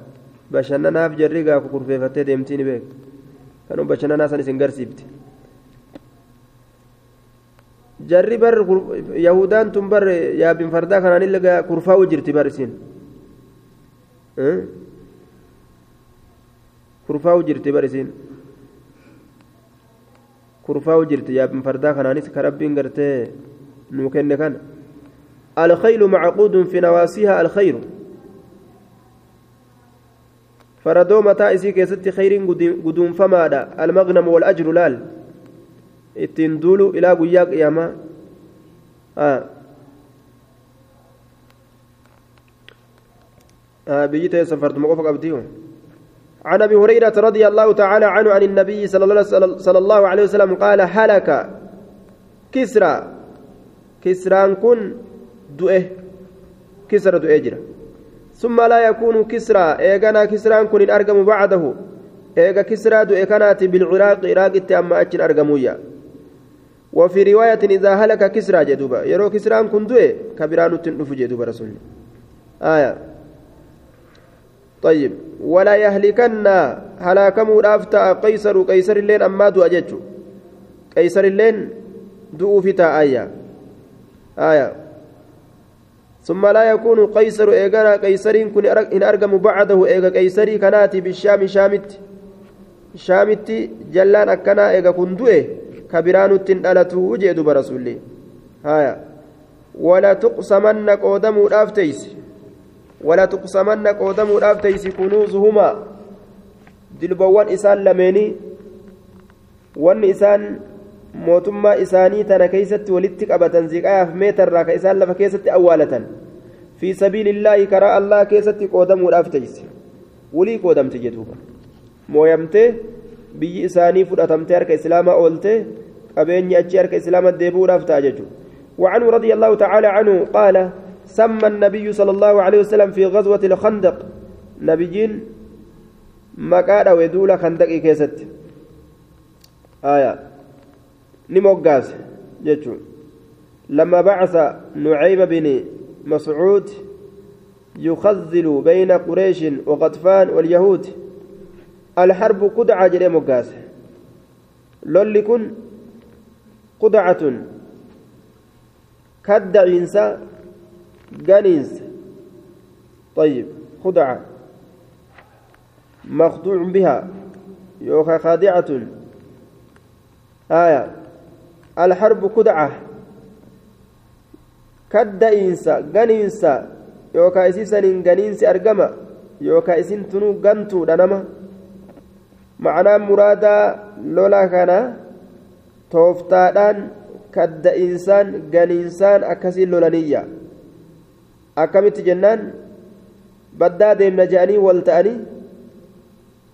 bashannanaaf jarri gaa kukurfeeffattee deemtiin beek kanuu bashannanaa san isin garsiifti jarri bar yahudaan tun bar yaabin fardaa kanaan illee kurfaa'u jirti bar isin bar isin kurfaa'u jirti yaabin fardaa kanaanis ka rabbiin gartee nuu kenne kana الخيل معقود في نواسيها الخير فردو متى إسي كيست خير قدوم فمادا المغنم والأجر لال ittiin duulu ilaa guyyaa qiyaamaa biyyi ta'e safartuma qofa qabdiyu عن أبي هريرة رضي الله تعالى عنه عن النبي صلى الله, عليه وسلم قال هلك. كسرى. كسرى كن دؤه كسرى دؤه جرى. ثم لا يكون كسرى. ايغانا كسرى كن ارقم بعده. ايغا كسرى دؤه كانت بالعراق. عراق أما أجن ارقمويا وفي رواية إذا هلك كسرى جدوبا يرو كسرى كن دوئ كبران تنف جدوبا رسول آية. طيب ولا يهلكن هلاكم رافتا قيصر قيصر اللين أما دو أججو قيصر اللين دو فتا آية. آية. ثم لا يكون قيصر إيغانا قيصر إن أرقم بعده إيغا قيصري كناتي بالشام شامت. شامت جلان أكنا إيغا كن دوئ كبرانوت دلتو جدوب رسولي هايا ولا تقسمن قودمو دافتيس ولا تقسمن قودمو دافتيس كنوزهما دلبوان إسان لميني وان إسان mootummaa isaanii tana keeysatti walitti qabatan ziqayaaf meetarraa ka isaan lafa keessatti awwaalatan fi sabiilillaahi karaa allah keessatti qoodamuudhaaf teeyse wulii qoodamte jedhuuba mooyamtee biyyi isaanii fudhatamtee harka islaamaa oolte qabeenyi achi harka islaamaa deebi'uudhaaf ta'a jechuudha وعنه رضي الله تعالى عنه قال سمى النبي صلى الله عليه وسلم في غزوة الخندق. نبيين مكان ودولة خندق كيست؟ آية. نموغاز جتشو لما بعث نعيم بن مسعود يخذل بين قريش وغطفان واليهود الحرب قدعة جري مقاس لولي كن قدعة. كدع إنسا جنينس طيب خدعة مخدوع بها. يوكا خادعة. آية. الحرب قدعة كدع إنسا جنينسا يوكا إسيسا جنينس أرجما. يوكا إسين تنو جنتو دنما. ma'anaan muraadaa lola kana tooftaadhaan kadda'insaan ganiinsaan akkasiin lolaniyya akkamitti jennaan baddaa deemna je'anii wal ta'anii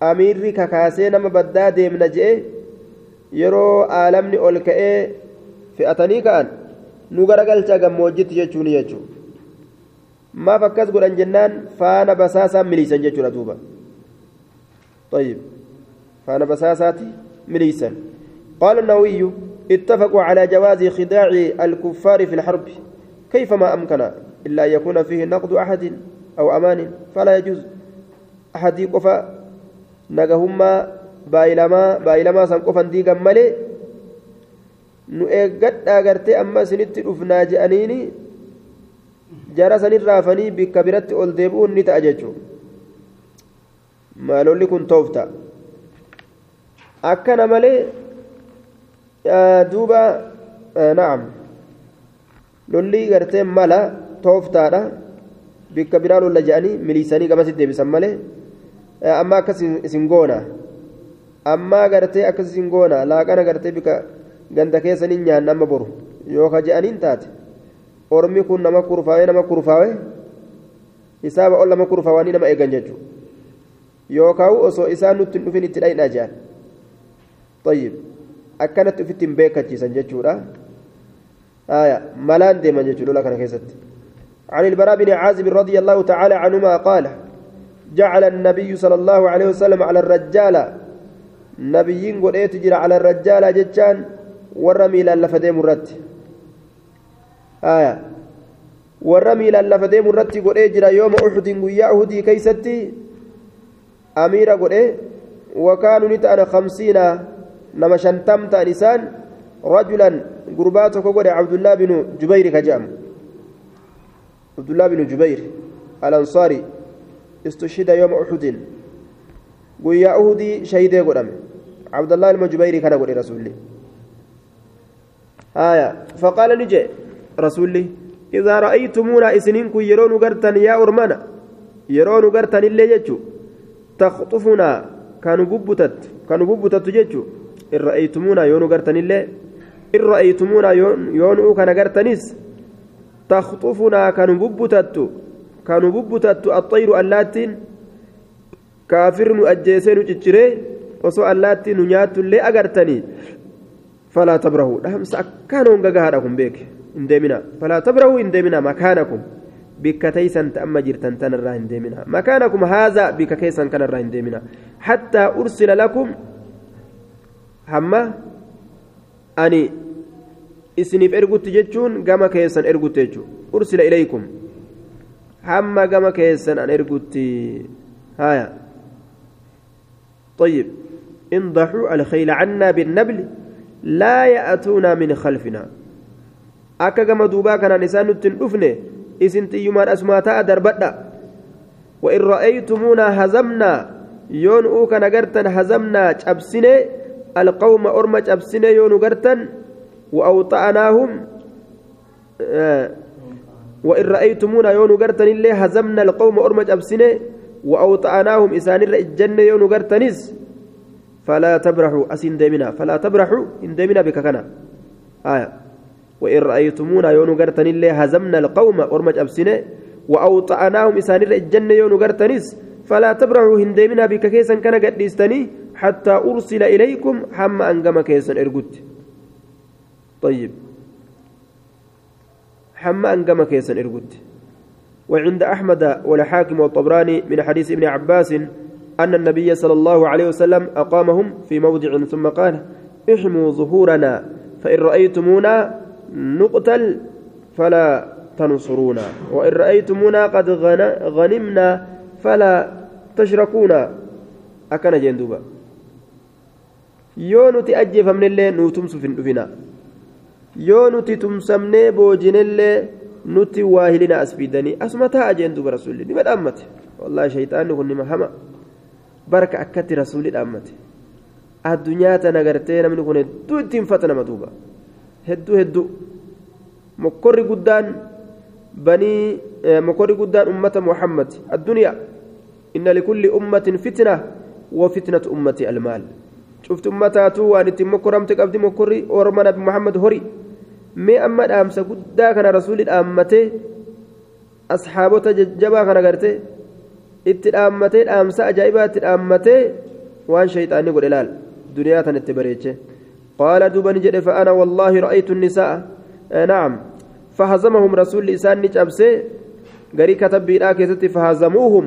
amiirri kakaasee nama baddaa deemna je'e yeroo aalamni ol ka'ee fe'atanii ka'an nu garagalchaa gammoojjitti jechuun jechuudha maaf akkas godhan jennaan faana basaasaan miliisan jechuudha duuba. طيب فأنا بساساتي مليسا قال النووي اتفقوا على جواز خداع الكفار في الحرب كيفما أمكن إلا أن يكون فيه نقد أحد أو أمان فلا يجوز أحد قفا نجهما بايلما بايلما ملي nu eeggadhaa gartee amma isinitti dhufnaa je'aniini jara sanirraafanii bikka biratti ol deebi'uun ni ta'a jechuudha maalolli kun toofta akkana malee duuba na'am lolli gartee mala tooftaadha bikka biraa lolla jedhanii miliisanii gamasitti deebisan malee amma akkas isin goona ammaa gartee akkas isin goona laaqana gartee bika ganda keessanii nyaanna amma boru yookaan je'aniin taate ormi kun nama kurfaawee nama kurfaawee hisaaba ol nama kurfaawanii nama eegan jechuudha yookaan osoo isaan nutti hin dhufin itti dhayinaa je'an طيب akkanatti ofitti hin beekachiisan jechuudha malaan deeman jechuudha lola kana keessatti عن البراء بن عازب رضي الله تعالى عنهما قال جعل النبي صلى الله عليه وسلم على الرجال. نبيين قد تجرى على الرجال جتان ورمي للفدي مرت آية. ورمي للفدي مرت قد جرى يوم أحد ويا أهدي كيستي. أمير قد وكانوا نتأنا خمسين نما شنتمت نسان رجلا قرباته قد عبد الله بن جبير كجام. عبد الله بن جبير الأنصاري استشهد يوم أحد ويا أهدي شهيد قدام عبد الله بن جبير كان قد رسولي آية فقال نجي رسولي إذا رأيتمونا إسنينكم يرون قرتن يا أرمانا يرون قرتن اللي يجو تخطفنا كانوا ببتت كانوا ببتت ججو إن رأيتمونا يون قرتن اللي إن رأيتمونا يون كان قرتنيس تخطفنا كانوا ببتت كانوا ببتت الطير اللاتين كافر أجيسين جتشري وسو اللاتين نيات اللي أقرتني فلا تبرهوا. دهمس أكانوا غغاركم بك اندمنا. فلا تبرهوا. اندمنا. مكانكم. بك تيسن تأما جرتن تنرى اندمنا. مكانكم هذا بك كيسن كان الرى اندمنا. حتى أرسل لكم hamma ani isiniif ergutti jechuun gama keessan ergutti jechuun ursila ilaykum hamma gama keessan an ergutti haya طيب انضحوا الخيل عنا بالنبل لا يأتونا من خلفنا kanaan isaan nutti hin dhufne isin xiyyumaan asumaa ta'a darbadha وإن رأيتمونا هزمنا يون أوكا نغرتن هزمنا cabsine القوم أرمى أبسنة يون قرتن وأوطأناهم آه وإن رأيتمونا يون قرتن اللي هزمنا القوم أرمى أبسنة وأوطأناهم إسان الجنة يون قرتنس فلا تبرحوا أسين دمنا فلا تبرحوا إن دمنا بك آية. وإن رأيتمونا يون قرتن اللي هزمنا القوم أرمى أبسنة وأوطأناهم إسان الجنة يون قرتنس فلا تبرحوا هندمنا بك كيسا كان قد حتى أرسل إليكم حما أنقم كيسا إرقت طيب. حما أنقم كيسا إرقت وعند أحمد والحاكم والطبراني من حديث ابن عباس أن النبي صلى الله عليه وسلم أقامهم في موضع ثم قال احموا ظهورنا فإن رأيتمونا نقتل فلا تنصرونا وإن رأيتمونا قد غنمنا فلا تشركونا. أكن جندوبا ajjeefamnellee nuu tumsuuf hin dhufina yoo nuti tumsamnee boojinellee nuti waa hilina as fiidanii asuma taa'a jeen duba rasuulli nima dhaammate wallaahi shayxaanni kun nima hama barka akkatti rasuulli dhaammate addunyaa tana gartee namni kun hedduu ittiin fata nama duuba hedduu hedduu mokkorri guddaan banii mokkorri guddaan ummata muhammad addunyaa inna likulli ummatin fitna wa fitnatu ummati almaal cufti ummataatu waan ittiin mokkoramte qabdi mokkorri orma nabi muhammad hori mee amma dhaamsa guddaa kana rasuulli dhaammatee asxaabota jajjabaa kana garte itti dhaammatee dhaamsa ajaa'ibaa itti dhaammatee waan shayxaanni godhe laal duniyaa tan itti bareeche qaala duubani jedhe fa'ana wallaahi ra'aytu nisaa na'am fahazamahum rasuulli isaan ni cabsee garii katabbiidhaa keessatti fahazamuuhum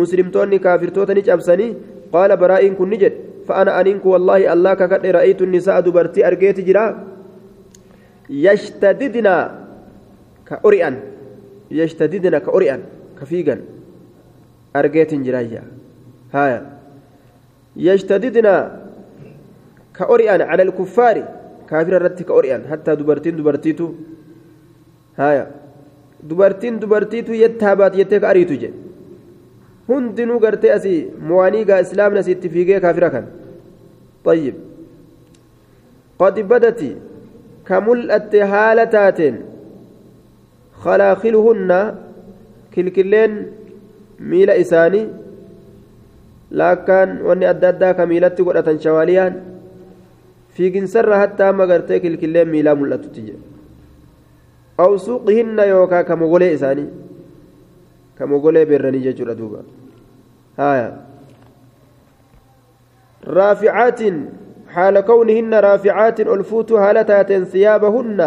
muslimtoonni kaafirtoota ni cabsanii qaala baraa'iin kun ni jedhe فأنا أنينك والله الله كقد رأيت النساء دبرتي أرجيت جرا يشتددنا كأريان يشتددنا كأريان كفيغا أرجيت جرايا هايا. يشتددنا كأريان على الكفار كافر الرت كأريان حتى دبرتين دبرتيتو. هايا. دبرتين دبرتيتو يتابات يتك أريتو جي. hundinuu gartee asii mo'anii gaa islaamni asitti fiigee kaafira طيب. قد بدت كملأت هالتات خلاخلهن كلكلين ميل إساني. لكن واني أدى أدى كميلتي قرأة شواليان. في جنسر حتى ما قرتي كلكلين ميلا ملأت تجي. أو سوقهن يوكا كمغولي إساني. كمغولي برني ججر دوبا هايا. رافعات حال كونهن رافعات ألفوت هالتات ثيابهن.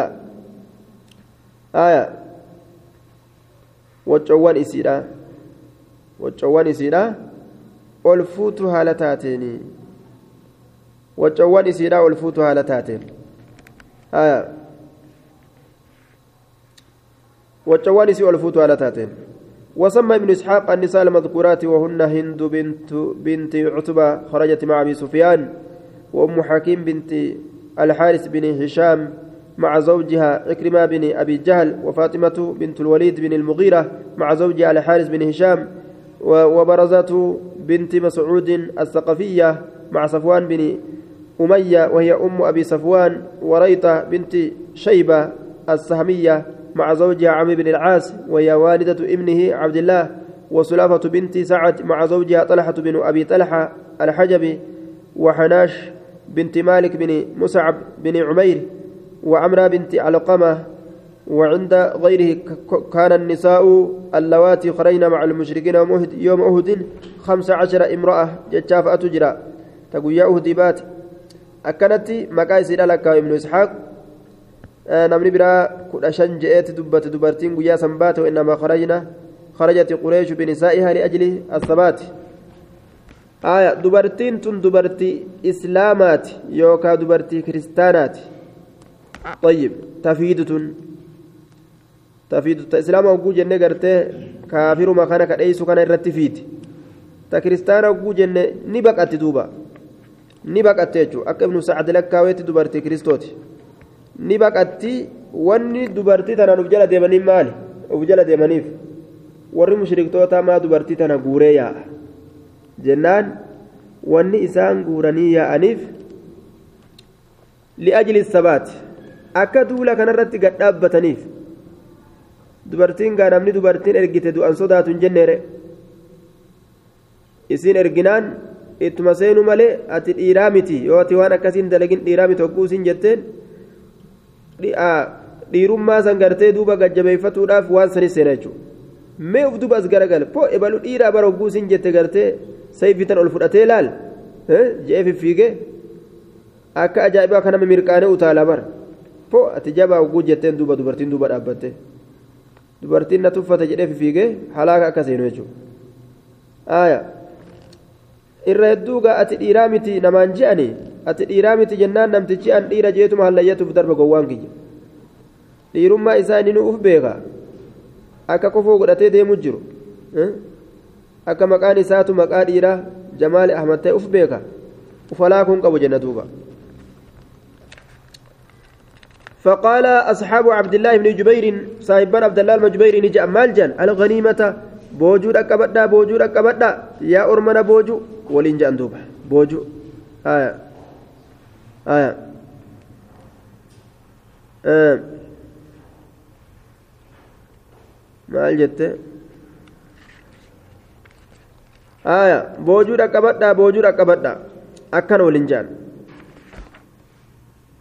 آية. وجوان إسيرا. وجوان إسيرا. ألفوت هالتاتين وجوان إسيرا ألفوت هالتاتين آية. وجوان إسيرا ألفوت هالتاتين وسمى ابن إسحاق النساء المذكورات وهن هند بنت بنت عتبة خرجت مع أبي سفيان. وأم حكيم بنت الحارث بن هشام مع زوجها عكرمة بن أبي جهل وفاطمة بنت الوليد بن المغيرة مع زوجها الحارث بن هشام وبرزة بنت مسعود الثقفية مع صفوان بن أمية وهي أم أبي صفوان وريطة بنت شيبة السهمية مع زوجها عمرو بن العاص وهي والدة ابنه عبد الله وسلافة بنت سعد مع زوجها طلحة بن أبي طلحة الحجبي وحناش بنت مالك بن مسعب بن عمير وعمرة بنت علقمة وعند غيره كان النساء اللواتي خرجن مع المشركين يوم أهد خمس عشر امرأة جتشاف أتجرى تقول يا أهدي بات. أكنت مكايس لك ابن إسحاق. namni biraa kudha shan je'eeti dubbate dubartiin guyyaa innamaa kharajna kharajati qureeshu binisaa'ihaa liajli assabaati aya dubartiin tun dubartii islaamaati yookaa dubartii kiristaanaati. Ayyib tafiidu tun. Tafiidu ta islaama oguu jenne gartee kaafiruma kana ka kana irratti fiiti. Ta kiristaana oguu jenne ni baqatti duuba. Ni baqatte jechuu. Akka ibnu sacad lakkaaweetti dubartii kiristooti. Ni baqatti. Wanni dubartii tanaan uf jala deemanii maali? Uf jala deemaniif. Warri mushriktootaa maa dubartii tana guuree yaa'a? Jennaan wanni isaan guuranii yaa'aniif li'ajli sabaati akka duula kanarratti gad dhaabbataniif dubartiin gaa namni dubartiin ergite du'an sodaatu hin jenneere isiin erginaan ittuma seenu malee ati dhiiraa miti yoo ati waan akkasiin dalagin dhiiraa miti hogguu isin jetteen dhiirummaa san gartee duuba gajjabeeffatuudhaaf waan sanis seena jechuudha mee uf duba as garagal po ebalu dhiiraa bara hogguu isin jette gartee sayfitan ol fudhatee laal? Je'ee fiffiigee? Akka ajaa'ibaa kanama mirqaanee utaala bara po ati jabaa hogguu jetteen duuba dubartiin duuba dhaabbatte dubartiin na tuffata jedhee fiffiigee halaaka akka seenu jechuudha irra hedduugaa ati dhiiraa miti namaan je'ani ati dhiiraa miti jennaan namtichi an dhiira jeetuma hallayyatuuf darba gowwaan kiyya. Dhiirummaa isaa inni uf beeka akka kofoo godhatee deemu jiru akka maqaan isaatu maqaa dhiiraa jamaal ahmad ta'e uf beeka. Ufalaa kun qabu jenna duuba. فقال أصحاب عبد الله بن جبير صاحبان عبد الله بن جبير نجا مالجان الغنيمة بوجود أكبدا بوجود أكبدا يا أرمنا بوجو ولين جان دوبا بوجو آية آية آه. maal jette? Boojuudha qabadhaa boojuudha qabadhaa. Akkana waliin jaan.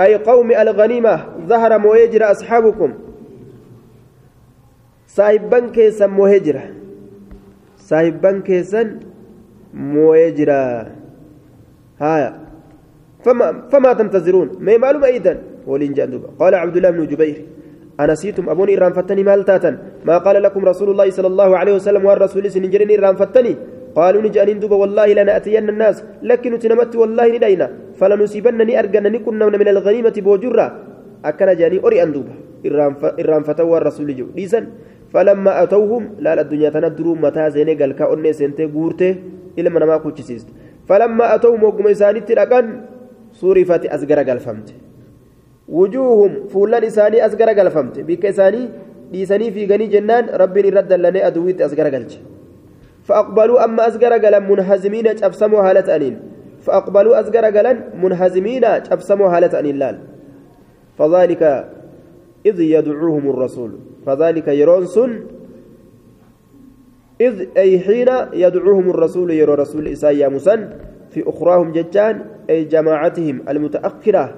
أي قوم الغنيمة ظهر موهجر أصحابكم صاحبان كيسا موهجر صاحبان كيسا موهجر هايا فما, فما تنتظرون ما معلوم أيضا ولين جندوبا قال عبد الله بن جبير أنسيتم أبوني إرام فتني مال تاتا ما قال لكم رسول الله صلى الله عليه وسلم والرسول سنجرني إرام فتني قالوا نجانين دوبا والله لنأتين الناس لكن تنمت والله ندينا فلنصيبنني أرجنني كنا من الغنيمة بوجرة. أكن جاني أري أندوبا إرام فتوى الرسول جو. ديسا فلما أتوهم لا الدنيا تندروا متى زيني قال كأني سنتي قورته إلى من ما كوتشيست فلما أتوهم وقم إساني تلقان صرفت أزقر قال فهمت وجوههم فولان إساني أزقر قال فهمت بك إساني dhiisanii fiiganii jennaan rabbiin irra dallanee aduwiitti as garagalche فأقبلوا أما أزجر قلم منهزمين أبسموا هالة أنين. فأقبلوا أزجر قلم منهزمين أبسموا هالة أنين لال. فذلك إذ يدعوهم الرسول. فذلك يرونسون إذ أي حين يدعوهم الرسول يرى رسول إسايا مسن في أخراهم ججان أي جماعتهم المتأخرة.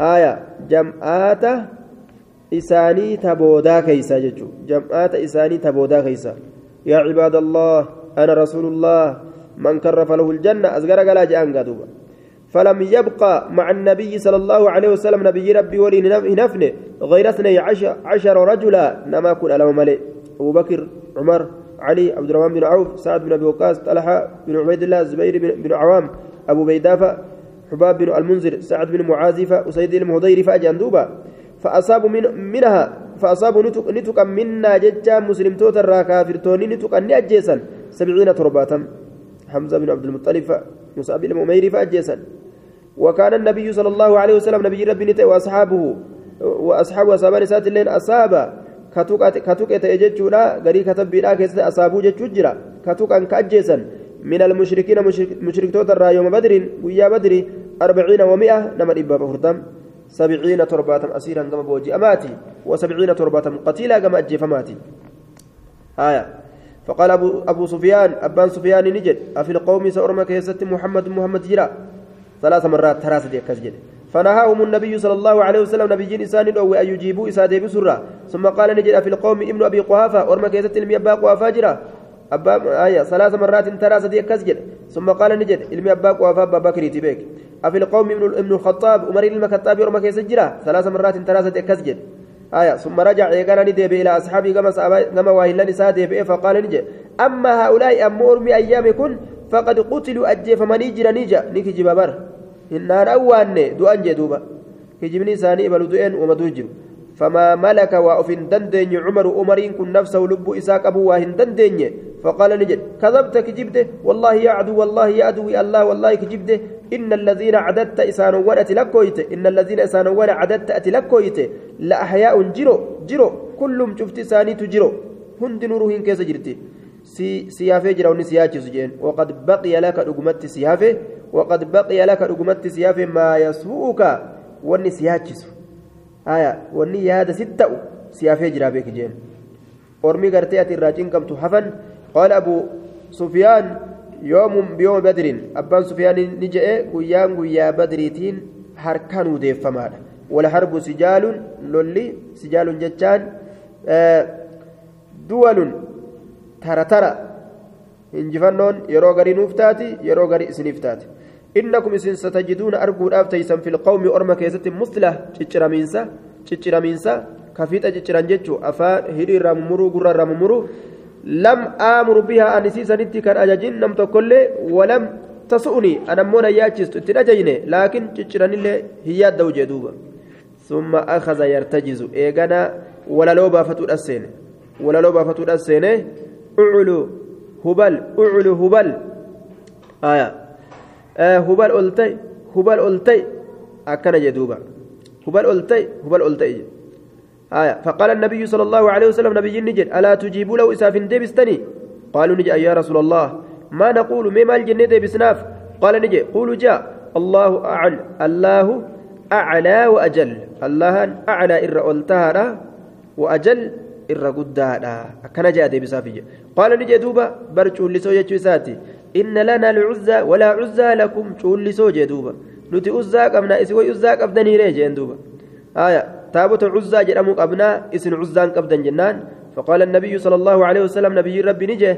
آية جمعات إساني تبودا كيسا ججو. جمعات إساني تبودا كيسا يا عباد الله أنا رسول الله. من كرف له الجنة أزقر قلا جان قدوبا فلم يبقى مع النبي صلى الله عليه وسلم نبي ربي ولي نفنه غير اثني عشر, رجلا. نما كن ألم ملئ. أبو بكر عمر علي عبد الرحمن بن عوف سعد بن أبي وقاص طلحة بن عبيد الله الزبير بن عوام أبو بيدافة حباب بن المنذر سعد بن معازفة أسيد المهضير فأجندوبا فأصابوا من منها فأصابوا نتق منا ججا مسلم توتر كافرتوني نتق أني أجيسا سبعين ترباتم حمزة بن عبد المطلب مصعب بن أمير فأجيسا. وكان النبي صلى الله عليه وسلم نبي ربي نتي وأصحابه وأصحاب أصحاب نسات اللين أصاب كتوك تأججولا غري كتب بلا كيست أصابو ججوجرا كتوك أن كأجيسا. من المشركين مشرك توتر يوم بدر ويا بدر أربعين ومئة نما إبا بفرتم سبعين ترباتم أسيرا كما بوجي. أماتي. وسبعين ترباتم قتيلا كما أجي فماتي. آية. فقال أبو, أبو سفيان أبان سفيان نجد أفي القوم سأرمى كيست محمد محمد جرا ثلاث مرات ثلاثة أكسجد فنهاهم النبي صلى الله عليه وسلم نبي إسان أو أن يجيبوا إسادة بسرة ثم قال نجد أفي القوم ابن أبي قحافة أرمى كيست المي أبا قحافة جرا أبا آية ثلاث مرات ثلاثة أكسجد ثم قال نجد. إلمي أبا قحافة أبا بكر تبيك أفي القوم ابن ابن الخطاب عمر أرمى كيست جرا ثلاث مرات ثلاثة أكسجد آية. ثم رجع إيقانا ندب إلى أصحابه كما كما واهلا نساده فقال نجي أما هؤلاء أمور من أيام كن فقد قتلوا أجي فمن يجرى نيجا. نيكي جبابر إنان أواني. دوان جدوبا كجبني ساني وما دوجر فما ملك وأفن دندن عمر أمرين كن نفسه لب إساك أبو واهن دندن فقال نجد كذبت كجبته والله يا عدو والله يا عدو الله والله كجبته إن الذين عددت إسانوان أتلكويت إن الذين إسانوان عددت أتلكويت لأحياء جرو جرو كلهم شفت ساني تجرو هند نورهن كيس جرتي سيافي جراوني سياجي سجين وقد بقي لك رقمت سيافي وقد بقي لك رقمت سيافي ما يسوءك وني سياجي aya walli yaada sit ta'u si hafee jiraa beeki jeen. Ormi gartee ati irraa cinqabtu hafan qaala abu sufyaan yoomun biyooma badriin abbaan sufyaan ni je'e guyyaan guyyaa badriitiin harkaan udeeffamaadha walharbu sijaalun lolli sijaalun jechaan eh, duwalun taratara. Hinjifannoon yeroo garii nuuf taati yeroo garii isiniif taati. Satajiduuna arguudhaaf taysan fil qawmi orma keessatti musla cicciramiinsa cicciramiinsa kafiixa cicciran jechuu afaan hidhii irraa mummuruu gurra irraa mummuruu لم آمر بها أن سيسنتي كان أجاجين نم تقولي ولم تسؤني أنا مونا ياجست تنجيني لكن تشرن اللي هي الدوجة دوبا ثم أخذ يرتجز إيغانا ولا لو بافتو السين ولا لو بافتو السين أعلو هبل أعلو هبل آية آه هبل ألتي هبل ألتي أكن جدوبا هبل ألتي هبل ألتي آية فقال النبي صلى الله عليه وسلم نبي نجد ألا تجيبوا له إساف ديبستني قالوا نجي يا رسول الله ما نقول مما الجنة ديبسناف قال نجي قولوا جاء الله أعلى الله أعلى وأجل الله أعلى إر ألتهرا وأجل إر قدادا كان جاء ديبسافي قال نجي دوبا برجو لسو يجوساتي إن لنا العزة ولا عزة لكم شو لسو دوبا نتي عزة قبنا إسوي عزة قبدني ريجين دوبا آية تابوت عزى جرمو قبنا اسن عزان قبدا جنان فقال النبي صلى الله عليه وسلم نبي ربي نجي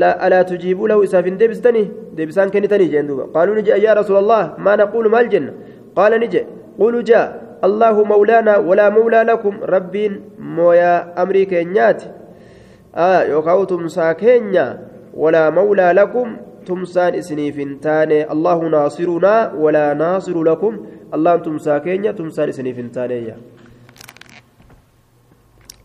لا ألا تجيبوا له إساف ديبستني ديبسان كنتني جندوبا قالوا نجي يا رسول الله ما نقول ما الجنة قال نجي قولوا جاء الله مولانا ولا مولى لكم ربي مويا أمريكا نيات آه يوكاو تمسا كينيا ولا مولى لكم تمسان إسني فنتاني الله ناصرنا ولا ناصر لكم الله تمسا كينيا تمسان إسني فنتاني